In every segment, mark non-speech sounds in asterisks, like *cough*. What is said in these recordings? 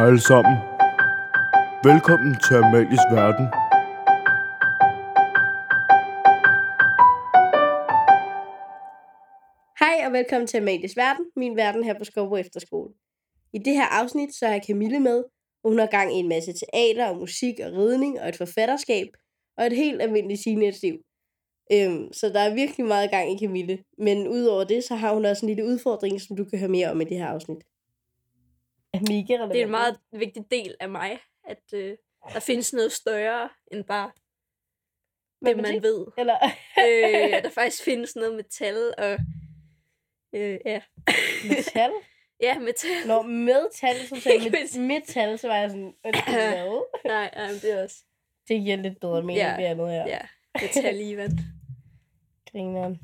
Hej alle sammen. Velkommen til Amalies Verden. Hej og velkommen til Amalies Verden, min verden her på Skovbo Efterskole. I det her afsnit så er Camille med, og hun har gang i en masse teater og musik og ridning og et forfatterskab og et helt almindeligt teenage-liv. Øhm, så der er virkelig meget gang i Camille. Men udover det, så har hun også en lille udfordring, som du kan høre mere om i det her afsnit. Mega Det er en meget vigtig del af mig, at øh, der findes noget større end bare det, man ved. Eller... øh, at *laughs* der faktisk findes noget med tal og... Øh, ja. metal? *laughs* ja, med tal. Nå, med tal, som *laughs* sagde med, hvis- med tal, så var jeg sådan, hvad? Nej, nej, men det er også... Det giver lidt bedre mening, Ja, det andet her. Ja, med tal i vand. Grineren.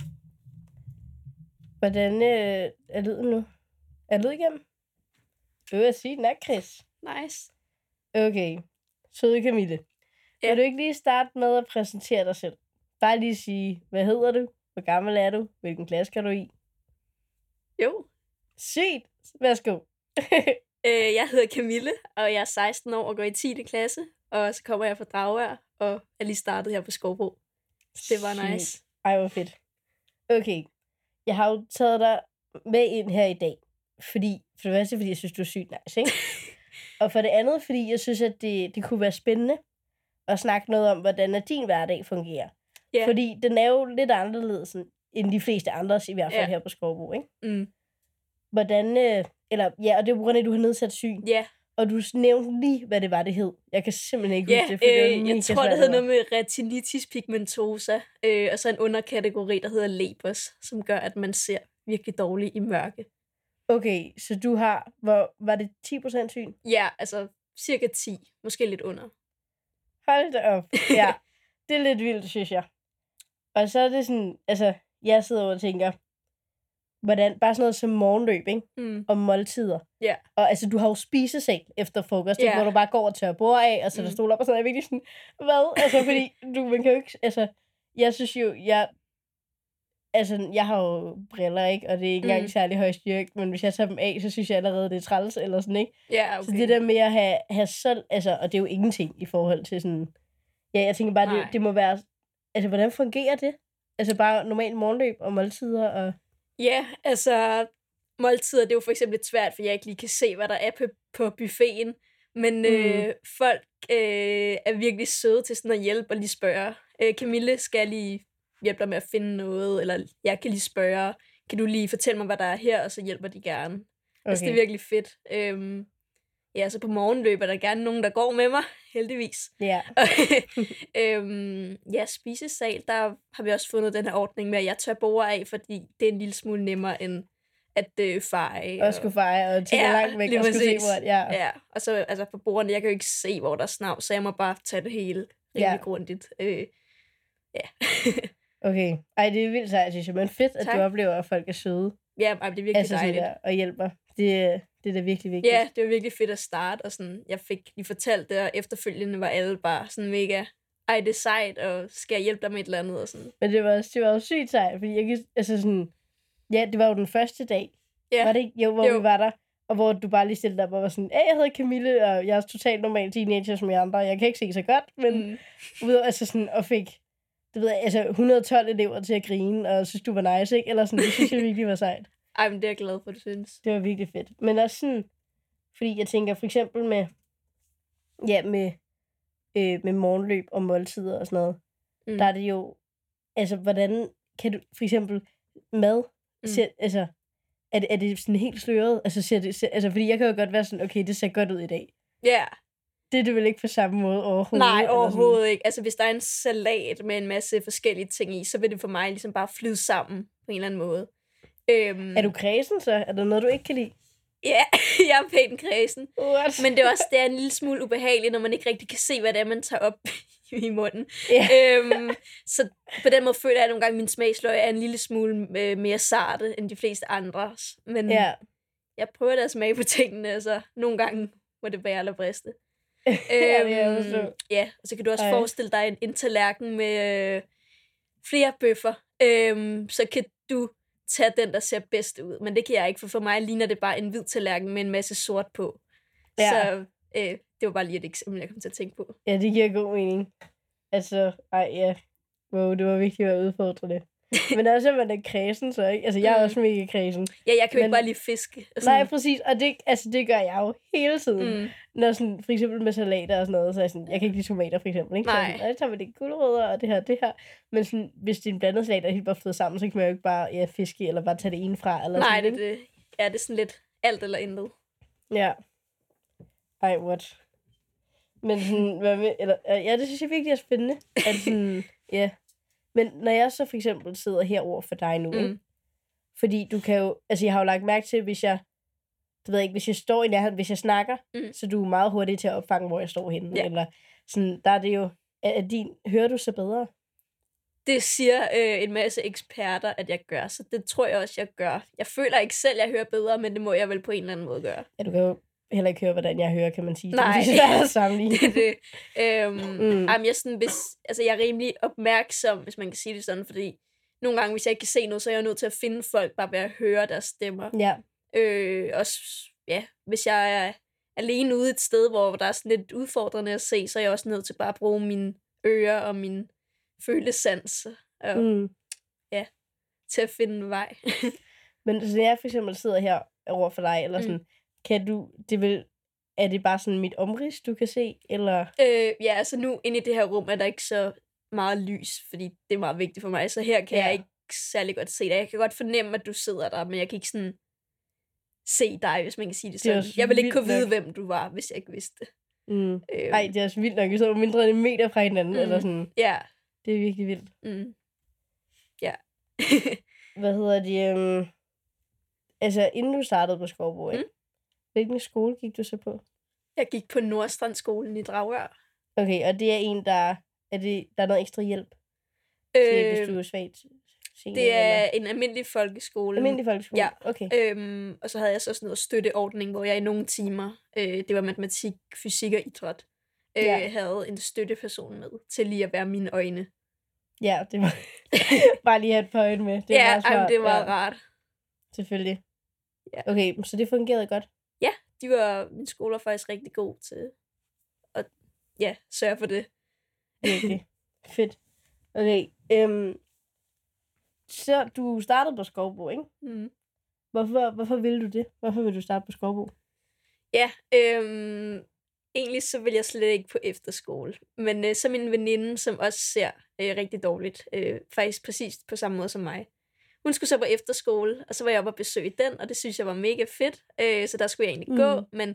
Hvordan øh, er lyden nu? Er lyd igennem? Øh, jeg sige, den er Chris. Nice. Okay. Søde Camille. Ja. Vil du ikke lige starte med at præsentere dig selv? Bare lige sige, hvad hedder du? Hvor gammel er du? Hvilken klasse går du i? Jo. Sygt! Værsgo. *laughs* Øh, jeg hedder Camille, og jeg er 16 år og går i 10. klasse. Og så kommer jeg fra Dragvær, og er lige startet her på Skovbro. Det var Sygt. nice. Ej, hvor fedt. Okay. Jeg har jo taget dig med ind her i dag. Fordi, for det første, fordi jeg synes, du er sygt nice, ikke? *laughs* og for det andet, fordi jeg synes, at det, det kunne være spændende at snakke noget om, hvordan din hverdag fungerer. Ja. Fordi den er jo lidt anderledes end- de fleste andres, i hvert fald Ja. her på Skovbo, ikke? Mm. Hvordan, øh, eller ja, og det er på grund af, at du har nedsat syn. Ja, Og du nævnte lige, hvad det var, det hed. Jeg kan simpelthen ikke Ja, huske det, for det øh, mega jeg tror, det ord. noget med retinitis pigmentosa, øh, og så en underkategori, der hedder lepers, som gør, at man ser virkelig dårligt i mørke. Okay, så du har, hvor, var det 10% syn? Ja, altså cirka 10, måske lidt under. Hold da op. Ja, *laughs* det er lidt vildt, synes jeg. Og så er det sådan, altså, jeg sidder og tænker, hvordan, bare sådan noget som morgenløb, ikke? Mm. Og måltider. Ja. Og altså, du har jo spisesal efter frokost, yeah. Hvor du bare går og tørrer bord af, og sætter Mm. mm. stol op, og sådan er jeg virkelig sådan, hvad? Altså, fordi du, man kan jo ikke, altså, jeg synes jo, jeg, altså, jeg har jo briller, ikke? Og det er ikke engang Mm. særlig høj styrke, men hvis jeg tager dem af, så synes jeg allerede, det er træls, eller sådan, ikke? Ja, Okay. Så det der med at have, have så, altså, og det er jo ingenting i forhold til sådan, ja, jeg tænker bare, Nej. det, det må være, altså, hvordan fungerer det? Altså bare normalt morgenløb og måltider og... Ja, altså måltider, det er jo for eksempel lidt svært, for jeg ikke lige kan se, hvad der er på, på buffeten. Men øh, folk øh, er virkelig søde til sådan at hjælpe og lige spørge. Øh, Camille, skal jeg lige hjælpe dig med at finde noget? Eller jeg kan lige spørge, kan du lige fortælle mig, hvad der er her? Og så hjælper de gerne. Okay. Altså, det er virkelig fedt. Øhm, ja, så på morgenløb er der gerne nogen, der går med mig, *laughs* heldigvis. Ja, *laughs* øhm, ja, spisesal, der har vi også fundet den her ordning med, at jeg tør bord af, fordi det er en lille smule nemmere end at øh, feje. og skulle fejre og tænke Ja, langt væk og skulle se, hvor... Ja. Ja, og så altså på bordene, jeg kan jo ikke se, hvor der er snav, så jeg må bare tage det hele rimelig Ja. grundigt. Øh, ja. *laughs* Okay. Ej, det er vildt sejt, synes jeg. Men fedt, at Tak. du oplever, at folk er søde. ja, ej, det er virkelig Altså dejligt. der, og hjælper. Det, det er da virkelig vigtigt. Ja, det var virkelig fedt at starte, og sådan, jeg fik lige fortalt det, og efterfølgende var alle bare sådan mega, ej, det er sejt, og skal jeg hjælpe dig med et eller andet, og sådan. Men det var, også- det var jo sygt sejt, fordi jeg kan, altså sådan, ja, det var jo den første dag, Ja, var det ikke? Jo, hvor Jo. vi var der, og hvor du bare lige stillede op og var sådan, hey, jeg hedder Camille, og jeg er totalt normal teenager som jeg andre, jeg kan ikke se så godt, men mm, ud altså sådan, og fik, det ved jeg, altså 112 elever til at grine, og synes, du var nice, ikke? Eller sådan, det synes jeg virkelig var sejt. *laughs* ej, men det er jeg glad for, du synes. Det var virkelig fedt. Men også sådan, fordi jeg tænker for eksempel med, ja, med, øh, med morgenløb og måltider og sådan noget, Mm. der er det jo, altså, hvordan kan du, for eksempel mad, Mm. ser, altså, er det, er det sådan helt sløret? Altså, ser det, ser, altså, fordi jeg kan jo godt være sådan, okay, det ser godt ud i dag. Ja, Det er det vel ikke på samme måde overhovedet? nej, sådan? overhovedet ikke. Altså, hvis der er en salat med en masse forskellige ting i, så vil det for mig ligesom bare flyde sammen på en eller anden måde. Øhm, Er du kredsen så? Er der noget, du ikke kan lide? Ja, *laughs* jeg er pænt kredsen. What? Men det er også det er en lille smule ubehageligt, når man ikke rigtig kan se, hvad det er, man tager op *laughs* i munden. Ja. øhm, så på den måde føler jeg at nogle gange, at min smagsløg er en lille smule øh, mere sarte end de fleste andres. Men ja. jeg prøver da at smage på tingene, så nogle gange må det bære eller briste. Ja, det er jeg forstå. ja, og så kan du også Ej. Forestille dig en, en tallerken med øh, flere bøffer. Øhm, så kan du tage den, der ser bedst ud. Men det kan jeg ikke, for for mig ligner det bare en hvid tallerken med en masse sort på. Ja. Så øh, det var bare lige et eksempel, jeg kom til at tænke på. Ja, det giver god mening. Altså, ej ja. Wow, det var vigtigt at være udfordrende. Men også, at man er kredsen, så ikke? Altså, jeg er Mm. også mega kredsen. Ja, jeg kan jo Men- ikke bare lige fiske. Og Nej, præcis. Og det, altså, det gør jeg jo hele tiden. Mm. Når sådan, for eksempel med salater og sådan noget, så er jeg sådan, jeg kan ikke lide tomater, for eksempel. Ikke? Så Nej. sådan, "Ej, så tager vi det gulerødder og det her det her. Men sådan, hvis det er en blandet salat, der er helt bare fået sammen, så kan man jo ikke bare ja, fiske, eller bare tage det ene fra. Eller nej, sådan, det, det, ja, det er sådan lidt alt eller intet. Ja. Ej, what? Men sådan, hvad med, eller, ja, det synes jeg virkelig er spændende. At sådan, *laughs* ja. Men når jeg så for eksempel sidder her over for dig nu, mm. ikke? Fordi du kan jo, altså jeg har jo lagt mærke til, hvis jeg, du ved ikke, hvis jeg står i nærheden, hvis jeg snakker, Mm. så du er meget hurtig til at opfange, hvor jeg står henne. Ja. Eller sådan, der er det jo, er din, hører du så bedre? Det siger øh, en masse eksperter, at jeg gør, så det tror jeg også, jeg gør. Jeg føler ikke selv, at jeg hører bedre, men det må jeg vel på en eller anden måde gøre. Ja, du kan jo heller ikke høre, hvordan jeg hører, kan man sige. Nej. Det er svært sammenligne. *laughs* det, det. Øhm, Mm. mm. jamen, jeg, sådan, hvis, altså, jeg er rimelig opmærksom, hvis man kan sige det sådan, fordi nogle gange, hvis jeg ikke kan se noget, så er jeg nødt til at finde folk, bare ved at høre deres stemmer. ja, Øh, også, ja, hvis jeg er alene ude et sted, hvor der er sådan lidt udfordrende at se, så er jeg også nødt til bare at bruge mine ører og min følesans og, mm. mm. til at finde en vej. *laughs* Men så jeg for eksempel sidder her over for dig, eller Mm. Kan du, det vil, er det bare sådan mit omrids, du kan se, eller? øh, ja, altså nu inde i det her rum er der ikke så meget lys, fordi det er meget vigtigt for mig, så her kan Ja. jeg ikke særlig godt se dig. Jeg kan godt fornemme, at du sidder der, men jeg kan ikke sådan se dig, hvis man kan sige det Det sådan. også jeg vil ikke kunne vide, nok. hvem du var, hvis jeg ikke vidste det. Mm. Øh, Ej, det er også vildt nok, vi jo mindre end en meter fra hinanden, mm. Eller sådan. Ja. Det er virkelig vildt. Mm. Ja. Hvad hedder det? Um... Altså, inden du startede på Skovbo, mm. Hvilken skole gik du så på? jeg gik på Nordstrandskolen i Dragør. Okay, og det er en, der er, det, der er noget ekstra hjælp til, Øh, hvis du er svagt seende, det er eller? en almindelig folkeskole. Almindelig folkeskole? Ja. Okay. Øhm, og så havde jeg så sådan noget støtteordning, hvor jeg i nogle timer, øh, det var matematik, fysik og idræt, øh, Ja. havde en støtteperson med, til lige at være mine øjne. Ja, det var *laughs* bare lige have et point med. Det ja, smart. ej, det var ja. rart. Selvfølgelig. Ja. Okay, så det fungerede godt. De var, min skole var faktisk rigtig god til at ja, sørge for det. Virkelig. *laughs* Fedt. Okay, øhm, så du startede på Skovbo, ikke? Mm. Hvorfor, hvorfor ville du det? Hvorfor vil du starte på Skovbo? Ja, øhm, egentlig så vil jeg slet ikke på efterskole. Men øh, så min veninde, som også ser øh, rigtig dårligt, øh, faktisk præcis på samme måde som mig. Hun skulle så på efterskole, og så var jeg oppe og besøge den, og det synes jeg var mega fedt. Øh, så der skulle jeg egentlig mm. gå, Mm. men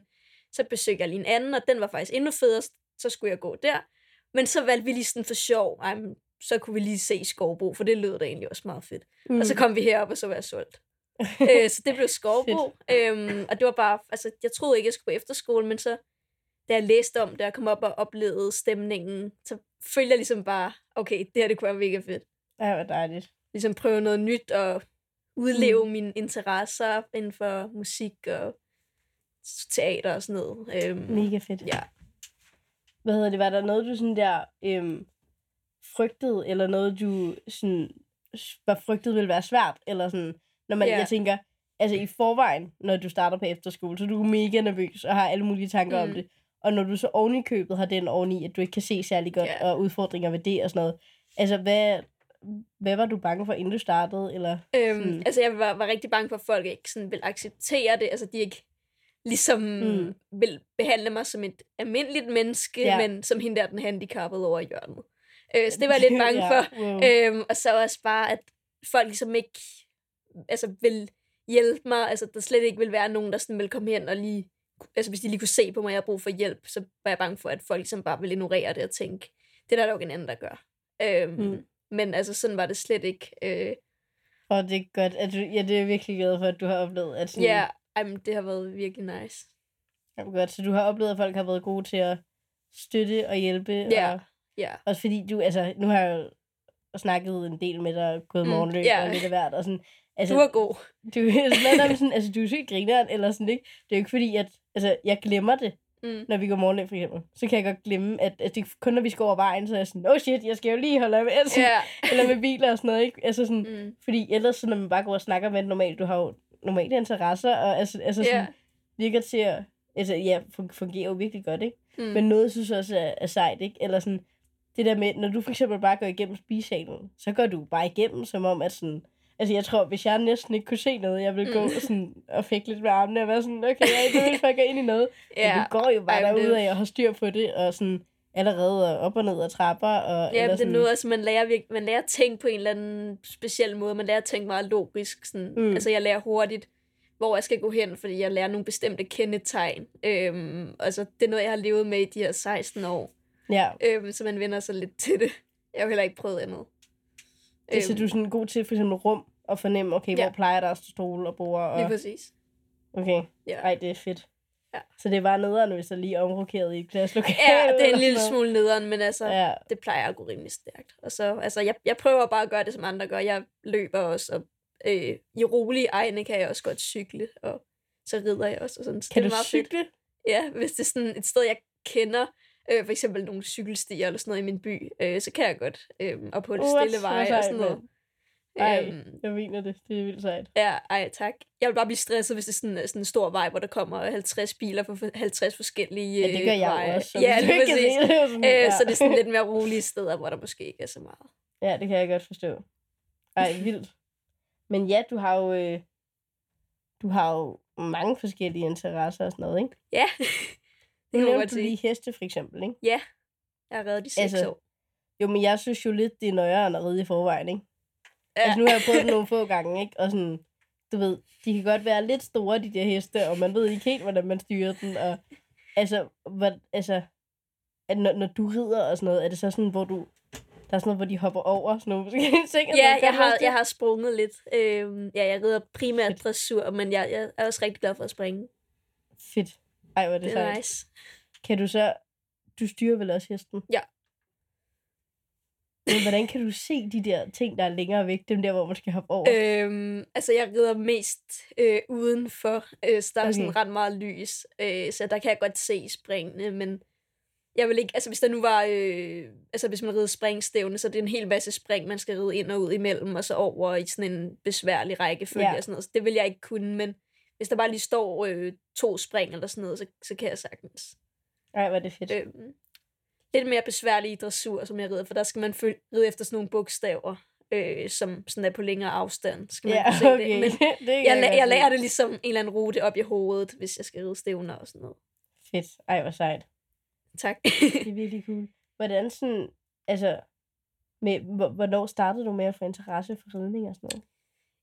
så besøgte jeg lige en anden, og den var faktisk endnu federe, så skulle jeg gå der. Men så valgte vi lige sådan for sjov, ej, så kunne vi lige se Skovbo, for det lød da egentlig også meget fedt. Mm. Og så kom vi herop, og så var jeg solgt. *laughs* øh, så det blev Skovbo. øhm, og det var bare, altså, jeg troede ikke, jeg skulle på efterskole, men så, da jeg læste om det, og kom op og oplevede stemningen, så følte jeg ligesom bare, okay, det her det kunne være mega fedt. Ja, hvor dejligt. Ligesom prøve noget nyt og udleve mm. mine interesser inden for musik og teater og sådan noget. Øhm, Mega fedt. Ja. Hvad hedder det? Var der noget, du sådan der øhm, frygtede, eller noget, du sådan, var frygtet ville være svært? Eller sådan, når man, Ja. jeg tænker, altså i forvejen, når du starter på efterskole, så er du mega nervøs og har alle mulige tanker mm. om det. Og når du så oven i købet har den oveni, at du ikke kan se særlig godt, Ja. og udfordringer ved det og sådan noget. Altså, hvad, hvad var du bange for, inden du startede? Eller? Øhm, Sådan. altså, jeg var, var rigtig bange for, at folk ikke sådan vil acceptere det. Altså, de ikke ligesom Mm. vil behandle mig som et almindeligt menneske, Ja. men som hende der, den handicappede over i hjørnet. Øh, så det var jeg lidt *laughs* bange ja, for. Wow. Øhm, og så også bare, at folk ligesom ikke altså, vil hjælpe mig. Altså, der slet ikke vil være nogen, der sådan vil komme hen og lige... Altså, hvis de lige kunne se på mig, at jeg har brug for hjælp, så var jeg bange for, at folk ligesom bare vil ignorere det og tænke, det er der nok en anden, der gør. Øhm, Mm. Men altså, sådan var det slet ikke. Øh, Og det er godt, at du, ja, det er jeg virkelig glad for, at du har oplevet, at sådan, Ja, ej, det har været virkelig nice. Ja, godt. Så du har oplevet, at folk har været gode til at støtte og hjælpe. Ja. Og Ja. også fordi du, altså, nu har jeg jo snakket en del med dig, gået Mm, morgenløb ja. og lidt af hvert, og sådan, altså, Du var god. du, altså, sådan, altså, du er sygt grineren, eller sådan, ikke? Det er jo ikke fordi, at, altså, jeg glemmer det, Mm. når vi går morgenløb, for eksempel. Så kan jeg godt glemme, at, at det kun når vi skal over vejen, så er jeg sådan, oh shit, jeg skal jo lige holde øje med, altså, Ja. *laughs* eller med biler og sådan noget, ikke? Altså sådan, Mm. fordi ellers, så når man bare går og snakker med normalt, du har jo normale interesser, og altså, altså sådan, Ja. virker til at, Altså, ja, fun- fungerer jo virkelig godt, ikke? Mm. Men noget, jeg synes også er, er sejt, ikke? Eller sådan, det der med, når du for eksempel bare går igennem spisesalen, så går du bare igennem, som om at sådan... Altså, jeg tror, hvis jeg næsten ikke kunne se noget, jeg ville gå Mm. sådan, og fik lidt med armene og være sådan, okay, *laughs* jeg er ikke for ind i noget. ja. Men du går jo bare derude af og har styr på det, og sådan allerede er op og ned ad trapper. Og, Ja, eller det er sådan, noget, altså man lærer, virke, man lærer at tænke på en eller anden speciel måde. Man lærer at tænke meget logisk. Sådan. Mm. Altså jeg lærer hurtigt, hvor jeg skal gå hen, fordi jeg lærer nogle bestemte kendetegn. Øhm, altså det er noget, jeg har levet med i de her 16 år. Ja, Øhm, så man vender sig lidt til det. Jeg har jo heller ikke prøvet andet. det er så du er sådan god til for eksempel rum og fornemme, okay. Ja. hvor plejer der at stole og bord. Lige Og, præcis. okay, Ja. ej, det er fedt. Ja. Så det er bare nederen, hvis der lige er omrokeret i et klasselokale. Ja, det er en lille smule nederen, men altså, ja. Det plejer at gå rimelig stærkt. Og så, altså, jeg, jeg prøver bare at gøre det, som andre gør. Jeg løber også, og øh, i rolige egne kan jeg også godt cykle, og så rider jeg også. Og sådan. Så kan det du meget fedt. cykle? Ja, hvis det er sådan et sted, jeg kender, øh, for eksempel nogle cykelstier eller sådan noget i min by, øh, så kan jeg godt. Øh, og på det stille veje og sådan noget. mand. Ej, Øhm, jeg mener det. Det er vildt sejt. ja, ej, tak. Jeg vil bare blive stresset, hvis det er sådan, sådan en stor vej, hvor der kommer 50 biler på 50 forskellige Ja, det gør øh, jeg jo veje. også. så Ja, kan præcis. det, er Øh, ja. Så det er sådan lidt mere rolige steder, hvor der måske ikke er så meget. Ja, det kan jeg godt forstå. Ej, vildt. Men ja, du har jo, øh, du har jo mange forskellige interesser og sådan noget, ikke? Ja, *laughs* Nu det man nævnte du lige heste, for eksempel, ikke? Ja, jeg har reddet de seks Altså, år. Jo, men jeg synes jo lidt, det er nøjere end at ride i forvejen, ikke? Ja. Altså, nu har jeg prøvet det nogle få gange, ikke? Og sådan, du ved, de kan godt være lidt store, de der heste, og man ved ikke helt, hvordan man styrer den, og altså, hvad, altså at når, når du rider og sådan noget, er det så sådan, hvor du, der er sådan noget, hvor de hopper over, sådan nogle forskellige *laughs* ting? Ja, jeg har, jeg har sprunget lidt. Øhm, ja, jeg rider primært dressur, men jeg, jeg er også rigtig glad for at springe. Fedt. Ej, hvor er det, Det sejt. er nice. Kan du så... Du styrer vel også hesten? Ja. Men hvordan kan du se de der ting, der er længere væk? Dem der, hvor man skal hoppe over? Øhm, altså, jeg rider mest øh, udenfor, øh, så der er Okay. sådan ret meget lys, øh, så der kan jeg godt se springene, men jeg vil ikke, altså hvis der nu var, øh, altså hvis man rider springstævne, så er det en hel masse spring, man skal ride ind og ud imellem, og så over i sådan en besværlig rækkefølge Ja. og sådan noget, så det vil jeg ikke kunne, men hvis der bare lige står øh, to spring eller sådan noget, så, så kan jeg sagtens. Ej, hvor er det fedt. Øhm, lidt mere besværlig i dressur, som jeg rider, for der skal man føl- ride efter sådan nogle bogstaver, øh, som sådan er på længere afstand, skal man kunne se okay. *laughs* det. Men det jeg, jeg se. lærer det ligesom en eller anden rute op i hovedet, hvis jeg skal ride stævner og sådan noget. Fedt. Ej, hvor sejt. Tak. Det er *laughs* virkelig cool. Hvordan sådan... Altså... Med, hvor- hvornår startede du med at få interesse for ridning og sådan noget?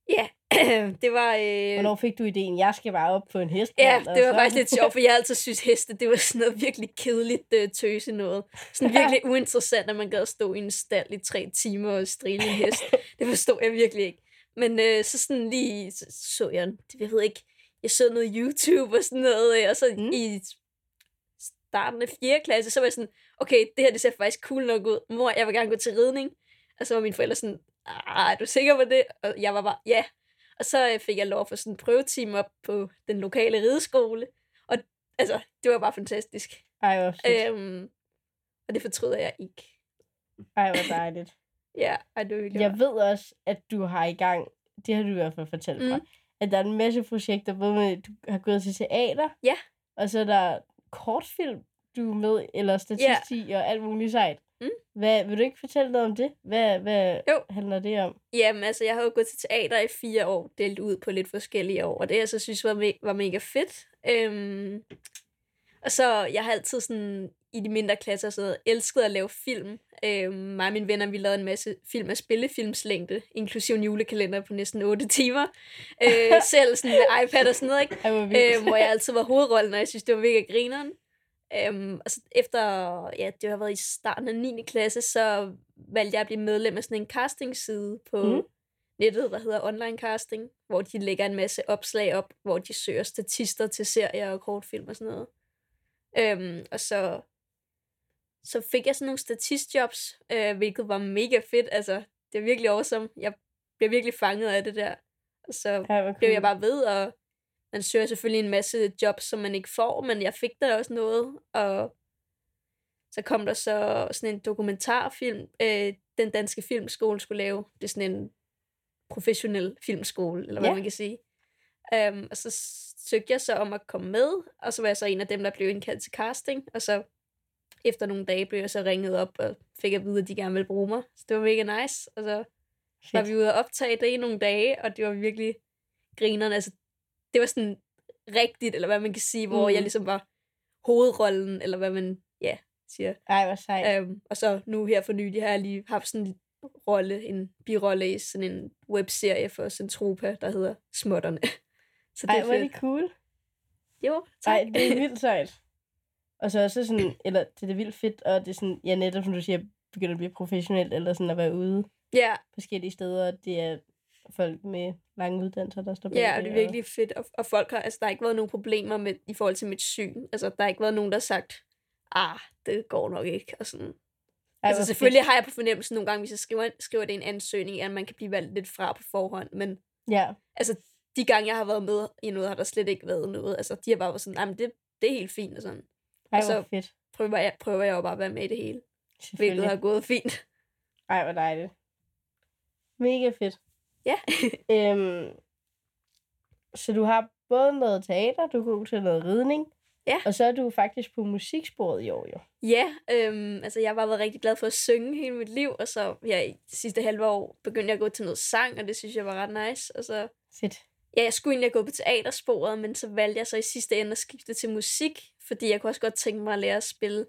ja, *clears throat* det var... Øh, Hvornår fik du ideen, jeg skal bare op på en hest? Ja, det var så- faktisk lidt sjovt, for jeg altid synes heste, det var sådan noget virkelig kedeligt uh, tøse noget. Sådan virkelig uinteressant, at man gad stå i en stald i tre timer og strile en hest. Det forstod jeg virkelig ikke. Men øh, så sådan lige så, så jeg, jeg ved ikke, jeg så noget YouTube og sådan noget, øh, og så mm. i starten af 4. klasse, så var jeg sådan, okay, det her det ser faktisk cool nok ud. Mor, jeg vil gerne gå til ridning. Og så var mine forældre sådan, ah, er du sikker på det? Og jeg var bare, ja. Og så øh, fik jeg lov at få sådan en prøvetime op på den lokale rideskole. Og altså, det var bare fantastisk. Ej, hvor fedt. Øhm, og det fortryder jeg ikke. Ej, hvor dejligt. *laughs* Ja, ej, det var Jeg ved også, at du har i gang, det har du i hvert fald fortalt mig, Mm. at der er en masse projekter, både med, du har gået til teater, Ja. og så er der kortfilm, du er med, eller statistik yeah. og alt muligt sejt. Mm. Hvad, vil du ikke fortælle noget om det? Hvad, hvad Jo. handler det om? Jamen, altså, jeg har jo gået til teater i fire år, delt ud på lidt forskellige år, og det jeg så synes var, me- var mega fedt. Øhm, og så, jeg har altid sådan, i de mindre klasser, så elsket at lave film. Øhm, mig og mine venner, vi lavede en masse film af spillefilmslængde, inklusive en julekalender på næsten 8 timer. Øh, *laughs* selv sådan med iPad og sådan noget, ikke? Øhm, hvor jeg altid var hovedrollen, og jeg synes, det var mega grineren. Øhm, og så efter, ja, det har været i starten af 9. klasse, så valgte jeg at blive medlem af sådan en castingside på mm. nettet, der hedder Online Casting, hvor de lægger en masse opslag op, hvor de søger statister til serier og kortfilm og sådan noget. Øhm, og så, så fik jeg sådan nogle statistjobs, øh, hvilket var mega fedt. Altså, det er virkelig awesome. Jeg blev virkelig fanget af det der. Og så Ej, hvor blev jeg cool. bare ved, og man søger selvfølgelig en masse jobs, som man ikke får, men jeg fik der også noget, og så kom der så sådan en dokumentarfilm, øh, den danske filmskole skulle lave. Det er sådan en professionel filmskole, eller hvad Ja. man kan sige. Um, og så søgte jeg så om at komme med, og så var jeg så en af dem, der blev indkaldt til casting, og så efter nogle dage blev jeg så ringet op og fik at vide, at de gerne ville bruge mig. Så det var mega nice, og så var Fedt. vi ude og optage det i nogle dage, og det var virkelig grinerne. Altså, det var sådan rigtigt, eller hvad man kan sige, hvor Mm. jeg ligesom var hovedrollen, eller hvad man, ja, siger. Ej, hvor sejt. Um, og så nu her for nylig har jeg lige haft sådan en rolle, en birolle i sådan en webserie for Centropa, der hedder Smutterne. *laughs* Så det Ej, er hvor er det cool. Jo, tak. Ej, det er vildt sejt. Og så også sådan, eller det er da vildt fedt, og det er sådan, ja, netop som du siger, begynder at blive professionelt, eller sådan at være ude ja, forskellige steder, og det er folk med lange uddannelser, der står bag ja, og det er virkelig fedt. Og, og folk har, altså der har ikke været nogen problemer med, i forhold til mit syn. Altså, der har ikke været nogen, der har sagt, ah, det går nok ikke. Og sådan. Ej, altså, selvfølgelig har jeg på fornemmelsen nogle gange, hvis jeg skriver, skriver det i en ansøgning, at man kan blive valgt lidt fra på forhånd, men Fedt. Ja, altså, de gange, jeg har været med i noget, har der slet ikke været noget. Altså, de har bare været sådan, nej, men det, det er helt fint, og sådan. ej, Og så- fedt. Prøver jeg, prøver jeg jo bare at være med i det hele, hvilket har gået fint. Ej, hvor dejligt. Mega fedt. Ja. *laughs* Øhm, så du har både noget teater, du er god til noget ridning, Ja. og så er du faktisk på musiksporet i år, jo. Ja, øhm, altså jeg har bare været rigtig glad for at synge hele mit liv, og så ja, i sidste halve år begyndte jeg at gå til noget sang, og det synes jeg var ret nice. Og så, Fedt. ja, jeg skulle egentlig gået på teatersporet, men så valgte jeg så i sidste ende at skifte til musik, fordi jeg kunne også godt tænke mig at lære at spille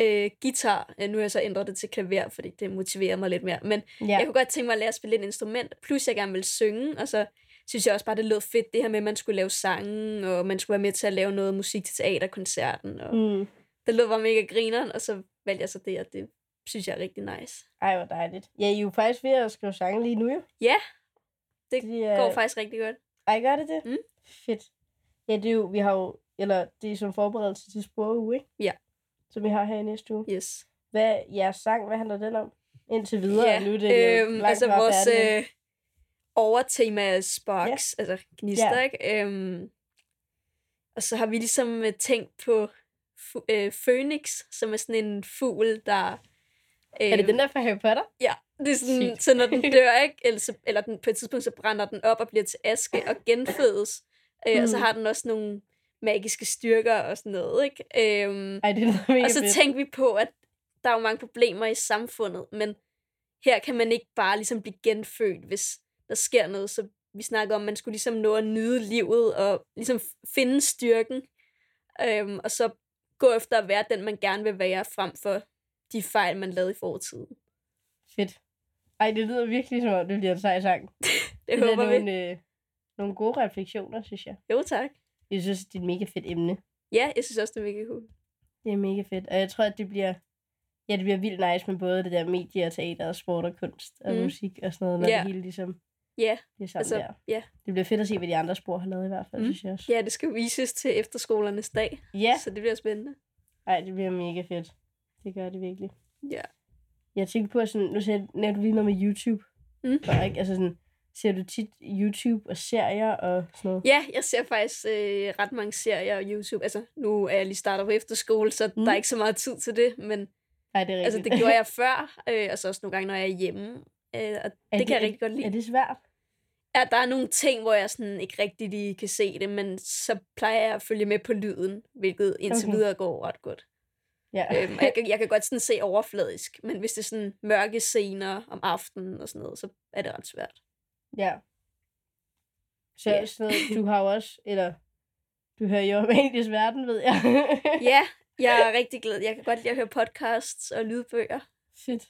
øh, guitar. Øh, Nu har jeg så ændret det til klaver, fordi det motiverer mig lidt mere. Men Ja, jeg kunne godt tænke mig at lære at spille et instrument, plus jeg gerne ville synge, og så synes jeg også bare, det lød fedt, det her med, at man skulle lave sange, og man skulle være med til at lave noget musik til teaterkoncerten, og mm. det lød bare mega grineren, og så valgte jeg så det, og det synes jeg er rigtig nice. Ej, hvor dejligt. Ja, I er jo faktisk ved at skrive sange lige nu, jo. Ja, det Det er... går faktisk rigtig godt. Ej, gør det det? Mm. Fedt. Ja, det er jo, vi har jo, eller det er som forberedelse til sporuge, ikke? Ja. Som vi har her i næste uge. Yes. Hvad, jeres sang, hvad handler den om? Indtil videre, Ja, nu er det øhm, langt altså vores øh, overtema er sparks, ja. altså gnister, Ja. ikke? Øhm, og så har vi ligesom øh, tænkt på fu- øh, Phoenix, som er sådan en fugl, der... Øh, Er det den der fra Harry Potter? Ja, det er sådan, Sygt. så når den *laughs* dør, ikke? Eller, så, eller den, på et tidspunkt, så brænder den op og bliver til aske og genfødes. Øh, Og så Mm. har den også nogle magiske styrker og sådan noget, ikke? Øhm, Ej, det er og så fedt. tænkte vi på, at der er jo mange problemer i samfundet, men her kan man ikke bare ligesom blive genfødt, hvis der sker noget. Så vi snakker om, at man skulle ligesom nå at nyde livet og ligesom finde styrken, øhm, og så gå efter at være den, man gerne vil være, frem for de fejl, man lavede i fortiden. Fedt. Ej, det lyder virkelig som om, det bliver en sej sang. *laughs* Det er håber vi. nogle, øh, nogle gode refleksioner, synes jeg. Jo, tak. Jeg synes, det er et mega fedt emne. Ja, jeg synes også, det er mega cool. Det er mega fedt. Og jeg tror, at det bliver... Ja, det bliver vildt nice med både det der medie og teater og sport og kunst og Mm. musik og sådan noget, når Ja. det hele ligesom Ja, bliver sammen altså, der. ja. Det bliver fedt at se, hvad de andre spor har lavet i hvert fald, Mm. synes jeg også. ja, det skal vises til efterskolernes dag, Ja, så det bliver spændende. ej, det bliver mega fedt. Det gør det virkelig. Ja. Jeg tænkte på sådan, nu nævnte du lige noget med YouTube. Mm. Før, ikke? Altså sådan, ser du tit YouTube og serier og sådan noget? Ja, jeg ser faktisk øh, ret mange serier og YouTube. Altså, nu er jeg lige startet på efterskole, så mm. Mm. der er ikke så meget tid til det, men Nej, det er altså, det gjorde jeg *laughs* før, øh, og så også nogle gange, når jeg er hjemme. Øh, og det, det kan jeg rigtig godt lide. Er det svært? Ja, der er nogle ting, hvor jeg sådan ikke rigtig lige kan se det, men så plejer jeg at følge med på lyden, hvilket indtil Okay. videre går ret godt. Ja. Øhm, og jeg, *laughs* kan, jeg kan godt sådan se overfladisk, men hvis det er sådan mørke scener om aftenen og sådan noget, så er det ret svært. Ja. Så Ja. sådan noget, du har også, eller du hører jo om *laughs* Alias Verden, ved jeg. *laughs* Ja, jeg er rigtig glad. Jeg kan godt lide at høre podcasts og lydbøger. Fedt.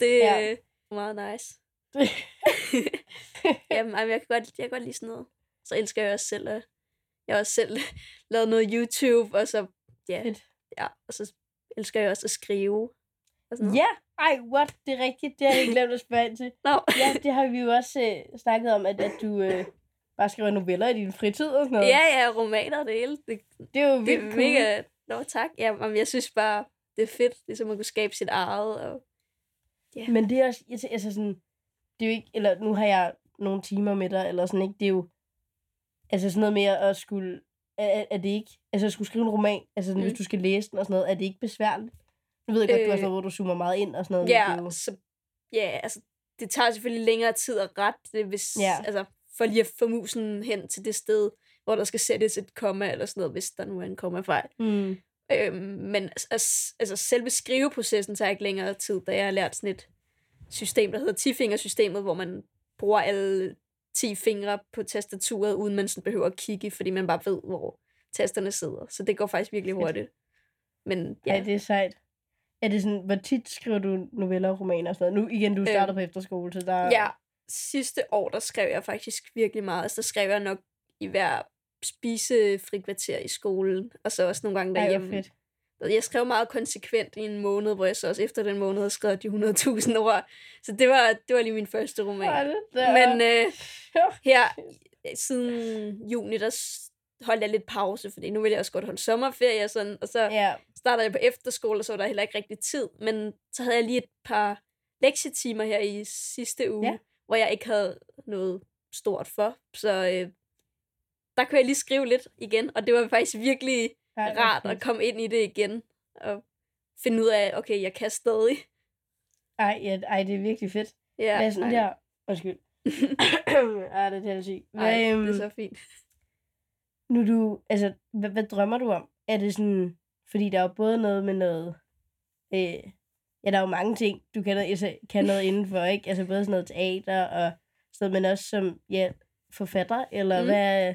Det Ja. er meget nice. *laughs* Jamen, jeg kan, godt, jeg kan godt lide sådan noget. Så elsker jeg også selv at... Jeg har også selv lavet noget YouTube, og så... Ja, Fedt. ja, og så elsker jeg også at skrive. Og sådan noget. Ja, ej, what? Det er rigtigt. Det har jeg glemt at spørge ind til. Nå, Ja, det har vi jo også øh, snakket om, at, at du øh, bare skriver noveller i din fritid og sådan noget. ja, ja, romaner og det hele. Det, Det er jo det vildt er cool. mega... Nå, tak. Ja, men jeg synes bare, det er fedt, ligesom at kunne skabe sit eget. Og... Ja. Men det er også, altså sådan, det er jo ikke, eller nu har jeg nogle timer med dig, eller sådan, ikke? Det er jo, altså sådan noget mere at skulle, er, er det ikke, altså at skulle skrive en roman, altså sådan. Mm. hvis du skal læse den og sådan noget, er det ikke besværligt? Nu ved jeg godt, øh, du har Øh, sådan noget, hvor du zoomer meget ind og sådan noget. Ja, jo, så, ja, altså, det tager selvfølgelig længere tid at rette det, hvis, Ja. altså, for lige at få musen hen til det sted, hvor der skal sættes et komma eller sådan noget, hvis der nu er en kommafejl. Mm. Øhm, men altså, altså selve skriveprocessen tager ikke længere tid, da jeg har lært sådan et system, der hedder 10-fingersystemet, hvor man bruger alle 10 fingre på tastaturet, uden man sådan behøver at kigge, fordi man bare ved, hvor tasterne sidder. Så det går faktisk virkelig hurtigt. Men Ja. ja, Ej, det er sejt. Er det sådan, hvor tit skriver du noveller og romaner og sådan noget? Nu igen, du starter på efterskole, så der... ja, sidste år, der skrev jeg faktisk virkelig meget. Altså, der skrev jeg nok i hver spisefrikvarter i skolen, og så også nogle gange Ej, derhjemme. fedt. Jeg skrev meget konsekvent i en måned, hvor jeg så også efter den måned havde skrevet de 100.000 ord. Så det var, det var lige min første roman. Hold da Men op. øh, *laughs* her siden juni, der holdt jeg lidt pause, fordi nu ville jeg også godt holde sommerferie og sådan, og så Ja, startede jeg på efterskole, og så var der heller ikke rigtig tid, men så havde jeg lige et par lektietimer her i sidste uge, Ja. ja. hvor jeg ikke havde noget stort for, så øh, der kunne jeg lige skrive lidt igen, og det var faktisk virkelig hvor rart at komme ind i det igen, og finde ud af, okay, jeg kan stadig. Ej, ja, ej, det er virkelig fedt. Ja, Ja, Hvad er sådan ej, der... Undskyld. *laughs* ej, det er sige. Hvad, ej, det øhm, er så fint. Nu du, altså, hvad, hvad drømmer du om? Er det sådan, fordi der er jo både noget med noget, øh, ja, der er jo mange ting, du kan noget, altså, kan noget *laughs* indenfor, ikke? Altså både sådan noget teater og sådan noget, men også som, ja, forfatter, eller Mm. hvad,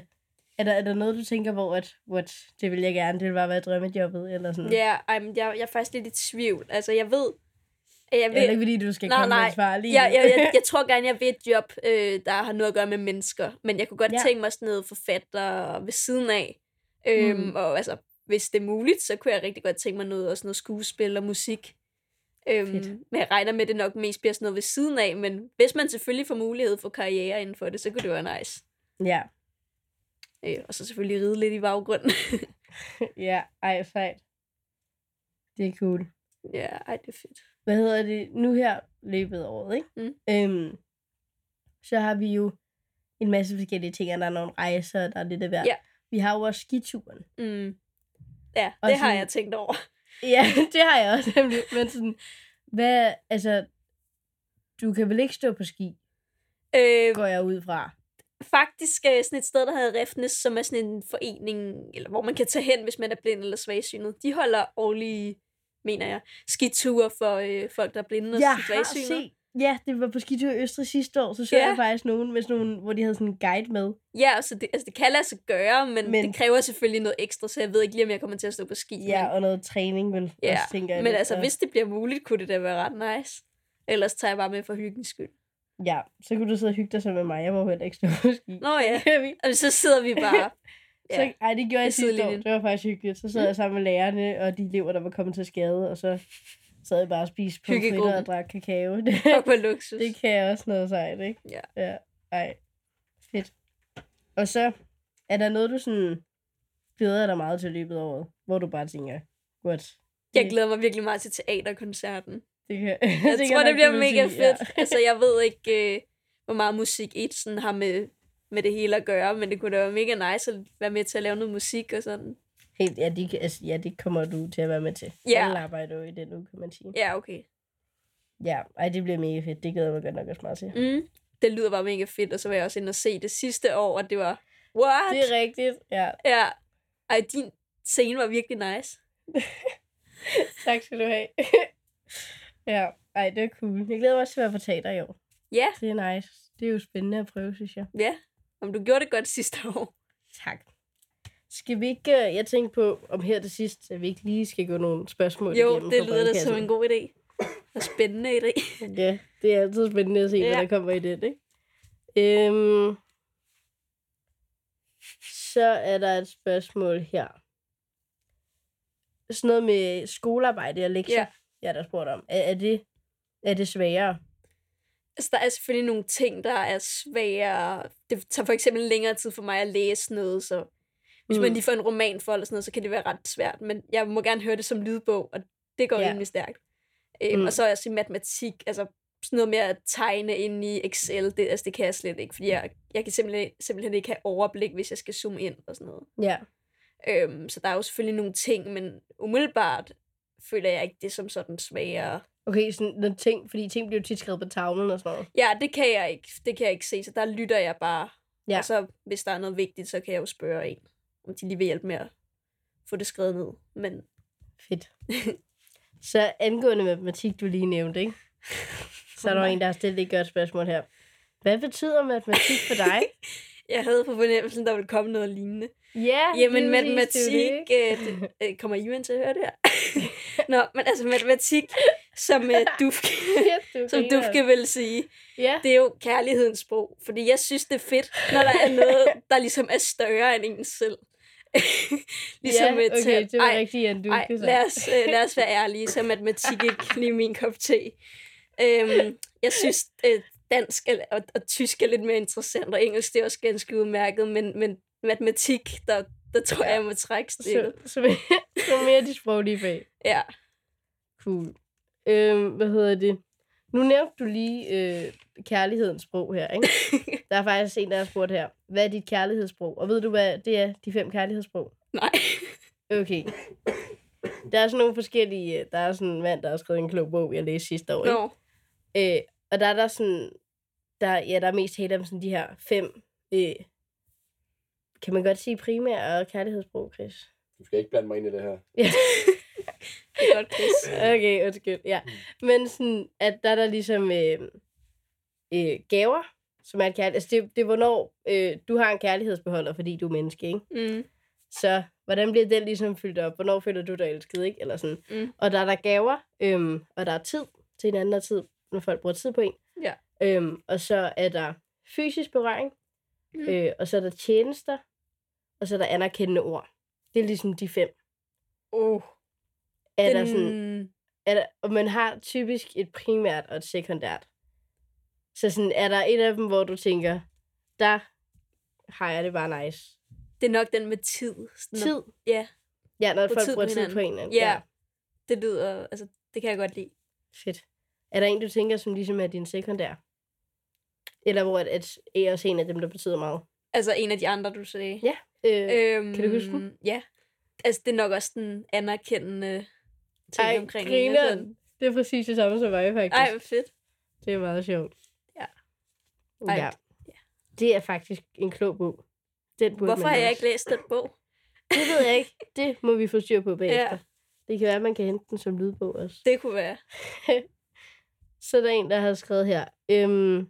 er der, er der noget, du tænker, hvor at, what, det vil jeg gerne, det vil bare være drømmejobbet, eller sådan? Ja, men jeg, jeg er faktisk lidt i tvivl. Altså, jeg ved... Jeg ved ikke, fordi du skal Nej, komme nej. med svar lige jeg, jeg, jeg, *laughs* jeg tror gerne, jeg vil et job, øh, der har noget at gøre med mennesker. Men jeg kunne godt Ja. tænke mig sådan noget forfatter ved siden af. Øhm, Mm. Og altså, hvis det er muligt, så kunne jeg rigtig godt tænke mig noget, også noget skuespil og musik. Øhm, Fedt. men jeg regner med, at det nok mest bliver sådan noget ved siden af. Men hvis man selvfølgelig får mulighed for karriere inden for det, så kunne det være nice. Ja, Øh, og så selvfølgelig ride lidt i baggrunden. *laughs* ja, ej, sejt. Det er cool. ja, ej, det er fedt. Hvad hedder det, nu her løbet af året, ikke? Mm. Øhm, så har vi jo en masse forskellige ting, og der er nogle rejser, og der er lidt af hvert. Ja. Vi har jo også skituren. Mm. Ja, Og det har sådan- jeg tænkt over. *laughs* Ja, det har jeg også nemlig. Men sådan, hvad, altså, du kan vel ikke stå på ski, Øh, går jeg ud fra. faktisk øh, sådan et sted, der hedder Refnes, som er sådan en forening, eller hvor man kan tage hen, hvis man er blind eller svagsynet. De holder årlige, mener jeg, skiture for øh, folk, der er blinde og Jeg har set, ja, det var på skitur i Østrig sidste år, så så Ja. jeg faktisk nogen, med sådan nogle, hvor de havde sådan en guide med. Ja, altså det, altså det kan lade sig gøre, men, Men- det kræver selvfølgelig noget ekstra, så jeg ved ikke lige, om jeg kommer til at stå på ski. Ja, men, og noget træning vel, ja, også, tænker jeg. men lidt. altså, Og- hvis det bliver muligt, kunne det da være ret nice. Ellers tager jeg bare med for hyggens skyld. Ja, så kunne du sidde og hygge dig så med mig. Jeg må heller ikke stå på ski. Nå ja, *laughs* og så sidder vi bare... *laughs* Så, Ja. ej, det gjorde jeg sidste år. Det var faktisk hyggeligt. Så sad jeg sammen med lærerne og de elever, der var kommet til skade, og så sad jeg bare og spiste på Hyggegruppen. og drak kakao. *laughs* Det, Og på luksus. det kan jeg også noget sejt, ikke? Ja. Ja, ej. Fedt. Og så, er der noget, du sådan glæder dig meget til løbet af året, hvor du bare tænker, godt. Jeg glæder mig virkelig meget til teaterkoncerten. Det kan, jeg *laughs* tænker tror, det bliver mega sige, fedt. Altså, jeg ved ikke, øh, hvor meget musik et sådan har med, med det hele at gøre, men det kunne da være mega nice at være med til at lave noget musik og sådan. Helt, ja, det, altså, ja, det kommer du til at være med til. Ja. Alle arbejder jo i den uge, kan man sige. Ja, okay. Ja, ej, det bliver mega fedt. Det glæder jeg mig godt nok også meget til. Mm. Det lyder bare mega fedt, og så var jeg også inde og se det sidste år, og det var, what? Det er rigtigt, ja. Ja. Ej, din scene var virkelig nice. *laughs* Tak skal du have. *laughs* ja, ej, det er cool. Jeg glæder mig også til at være på teater i år. Ja, Det er nice. Det er jo spændende at prøve, synes jeg. ja. Om du gjorde det godt *laughs* sidste år. Tak. Skal vi ikke, øh, jeg tænkte på, om her til sidst, at vi ikke lige skal gå nogle spørgsmål Jo, igennem det lyder da som en god idé. Og spændende idé. *laughs* Ja, det er altid spændende at se, ja. Hvad der kommer i det, ikke? Øhm, så er der et spørgsmål her. Sådan noget med skolearbejde og lektier, Ja. jeg der spurgt om. Er, er, det, er det sværere? Altså, der er selvfølgelig nogle ting, der er svære. Det tager for eksempel længere tid for mig at læse noget, så hvis mm. man lige får en roman for eller sådan noget, så kan det være ret svært. Men jeg må gerne høre det som lydbog, og det går Ja. rimelig stærkt. Øhm, Mm. Og så også i matematik, altså sådan noget med at tegne ind i Excel, det, altså, det kan jeg slet ikke, fordi jeg, jeg kan simpelthen, simpelthen ikke have overblik, hvis jeg skal zoome ind og sådan noget. Ja. Øhm, så der er jo selvfølgelig nogle ting, men umiddelbart føler jeg ikke det som sådan sværere. Okay, sådan nogle ting, fordi ting bliver jo tit skrevet på tavlen og sådan noget. Ja, det kan jeg ikke. Det kan jeg ikke se, så der lytter jeg bare Ja. Og så, hvis der er noget vigtigt, så kan jeg jo spørge en, om de lige vil hjælpe med at få det skrevet ned. Men Fedt. *laughs* Så angående matematik, du lige nævnte, ikke? *laughs* Så er der en, der har stillet et godt spørgsmål her. Hvad betyder matematik for dig? *laughs* jeg havde på fornemmelsen, der ville komme noget lignende. ja, Jamen, matematik... det, Øh, det, øh, kommer I til at høre det her? Nå, men altså matematik, som øh, *laughs* Dufke, du som. Dufke vil sige, Ja, det er jo kærlighedens sprog. Fordi jeg synes, det er fedt, når der er noget, *laughs* der ligesom er større end en selv. *laughs* ligesom ja, med okay, tal. det var Ej, rigtig en du Ej, lad os, øh, lad os være ærlige, så matematik ikke lige min kop te. Øhm, jeg synes, øh, dansk er, og, og tysk er lidt mere interessant, og engelsk det er også ganske udmærket, men, men matematik, der, der tror jeg, jeg må trække så, stikket. så, mere, så mere de sproglige fag. Ja. Cool. Øhm, hvad hedder det? Nu nævnte du lige øh, kærlighedens sprog her, ikke? *laughs* Der er faktisk en, der har spurgt her. Hvad er dit kærlighedssprog? Og ved du, hvad det er, de fem kærlighedssprog? Nej. Okay. Der er sådan nogle forskellige... øh, Der er sådan en mand, der har skrevet en klog bog, jeg læste sidste år, ikke? Nå. Øh, og der er der sådan... Der, ja, der er mest tale om sådan de her fem... Øh, kan man godt sige primære og kærlighedssprog, Chris? Du skal ikke blande mig ind i det her. Ja. *laughs* Det er godt, Chris. *laughs* Okay, undskyld. Ja. Men sådan, at der er der ligesom øh, øh, gaver, som er et kærlighed. Altså, det, det er, hvornår øh, du har en kærlighedsbeholder, fordi du er menneske, ikke? Mm. Så hvordan bliver den ligesom fyldt op? Hvornår føler du dig elsket, ikke? Eller sådan. Mm. Og der er der gaver, øhm, og der er tid til en anden tid, når folk bruger tid på en. Ja. Øhm, og så er der fysisk berøring, Mm. mm. øh, og så er der tjenester, og så er der anerkendende ord. Det er ligesom de fem. Oh, Er den... der sådan, er der, og man har typisk et primært og et sekundært. Så sådan, er der et af dem, hvor du tænker, der har jeg det bare nice. Det er nok den med tid. Sådan Tid. Ja, Ja, når folk tid bruger på tid på hinanden. Ja. det lyder... Altså, det kan jeg godt lide. Fedt. Er der en, du tænker, som ligesom er din sekundær? Eller hvor at, at er også en af dem, der betyder meget? Altså en af de andre, du sagde. Ja. Øh, Øhm, kan du huske den? Ja. Altså, det er nok også den anerkendende ting Ej, omkring. grineren. det er præcis det samme som mig, faktisk. Ej, hvor fedt. Det er meget sjovt. Ja. Ej, ja. ja. Det er faktisk en klog bog. Den burde Hvorfor har jeg ikke læst den bog? Det ved jeg ikke. Det må vi få styr på bagefter. Ja. Det kan være, at man kan hente den som lydbog også. Det kunne være. *laughs* Så er der en, der har skrevet her. Øhm,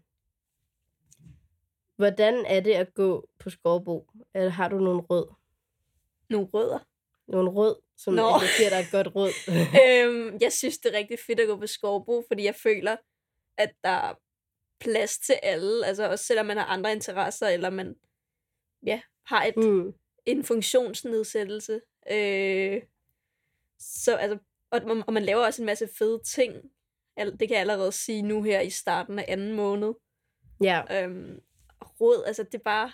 hvordan er det at gå på Skovbo? Eller har du nogle råd? Nogle rødder. Nogle råd, som Nå. Jeg giver dig et godt råd. *laughs* øhm, jeg synes, det er rigtig fedt at gå på skovbo, fordi jeg føler, at der er plads til alle. Altså også selvom man har andre interesser, eller man ja, har et, mm. en funktionsnedsættelse. Øh, så altså, og, man- og man laver også en masse fede ting. Det kan jeg allerede sige nu her i starten af anden måned. Ja. Øhm, råd, altså det er bare,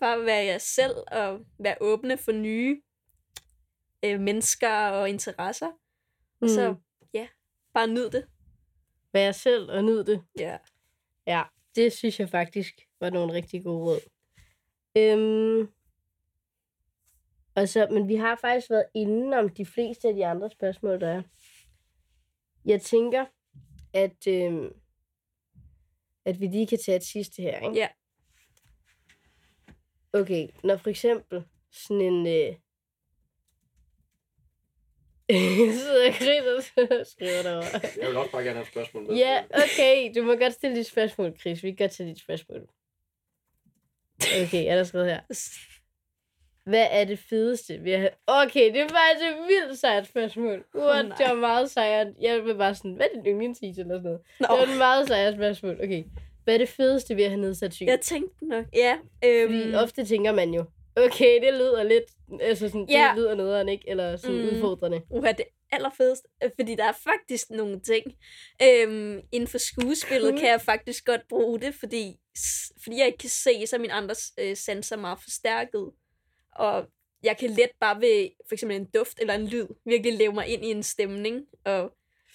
bare at være jer selv og være åbne for nye øh, mennesker og interesser. Og Mm. så, ja, bare nyd det. Vær jer selv og nyd det. Ja. Ja, det synes jeg faktisk var nogle rigtig gode råd. Øhm, og så, men vi har faktisk været inde om de fleste af de andre spørgsmål, der er. Jeg tænker, at, øhm, at vi lige kan tage et sidste her, ikke? Ja. Okay, når for eksempel sådan en... Øh... *laughs* sidder og griner, så skriver derovre. Jeg vil også bare gerne have et spørgsmål med. Ja, okay. Du må godt stille dit spørgsmål, Chris. Vi kan godt tage dit spørgsmål. Okay, er der skrevet her. Hvad er det fedeste ved at have... Okay, det er faktisk et vildt sejt spørgsmål. What, nej. det var meget sejt. Jeg vil bare sådan, hvad er det yndlingsis eller sådan noget? Nå, Det var et meget sejt spørgsmål. Okay. Hvad er det fedeste ved at have nedsat syn? jeg tænkte nok, ja. Øhm, Fordi ofte tænker man jo, okay, det lyder lidt, altså sådan, Ja. det lyder nederen, ikke? Eller sådan Mm. udfordrende. Uha, det allerfedeste, øh, fordi der er faktisk nogle ting. Øhm, inden for skuespillet kan jeg faktisk godt bruge det, fordi, fordi jeg ikke kan se, så er min andres øh, sanser meget forstærket. Og jeg kan let bare ved for eksempel en duft eller en lyd virkelig leve mig ind i en stemning. Og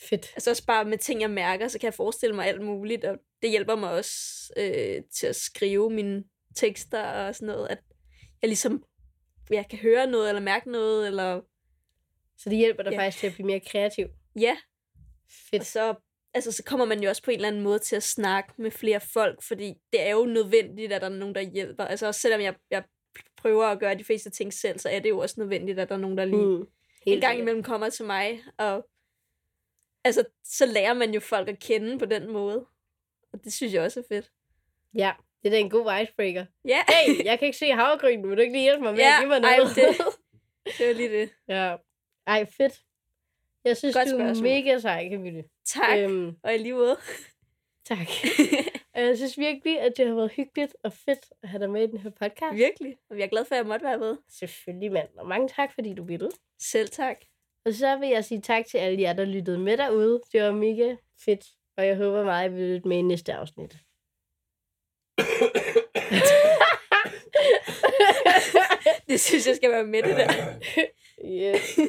Fedt. altså også bare med ting, jeg mærker, så kan jeg forestille mig alt muligt. Og det hjælper mig også øh, til at skrive mine tekster og sådan noget. At jeg ligesom jeg kan høre noget eller mærke noget, eller Så det hjælper dig Ja. faktisk til at blive mere kreativ. ja, Fedt. Og så altså, så kommer man jo også på en eller anden måde til at snakke med flere folk, fordi det er jo nødvendigt, at der er nogen, der hjælper. Altså også selvom jeg, jeg prøver at gøre de fleste ting selv, så er det jo også nødvendigt, at der er nogen, der lige Mm. en Helt gang sikkert. imellem kommer til mig, og altså, så lærer man jo folk at kende på den måde. Og det synes jeg også er fedt. Ja, det er da en god icebreaker. Ja, Hey, jeg kan ikke se havregryn. Vil du ikke lige hjælpe mig med Ja, at give mig ej, noget? det- *laughs* det var lige det. ja. Ej, fedt. Jeg synes, Godt du er mega sej, Camille. Tak, øhm. Og i lige måde. *laughs* tak. *laughs* Jeg synes virkelig, at det har været hyggeligt og fedt at have dig med i den her podcast. Virkelig. Og jeg er glad for, at jeg måtte være med. Selvfølgelig, mand. Og mange tak, fordi du ville. Selv tak. Og så vil jeg sige tak til alle jer, der lyttede med derude. Det var mega fedt. Og jeg håber meget, at I vil lytte med i næste afsnit. *laughs* Det synes jeg skal være med det der. *laughs* yes.